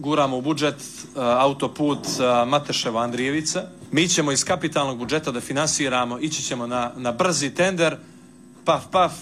guramo u budžet e, autoput e, Mateševa Andrijevica. Mi ćemo iz kapitalnog budžeta da finansiramo, ići ćemo na, na brzi tender, paf, paf,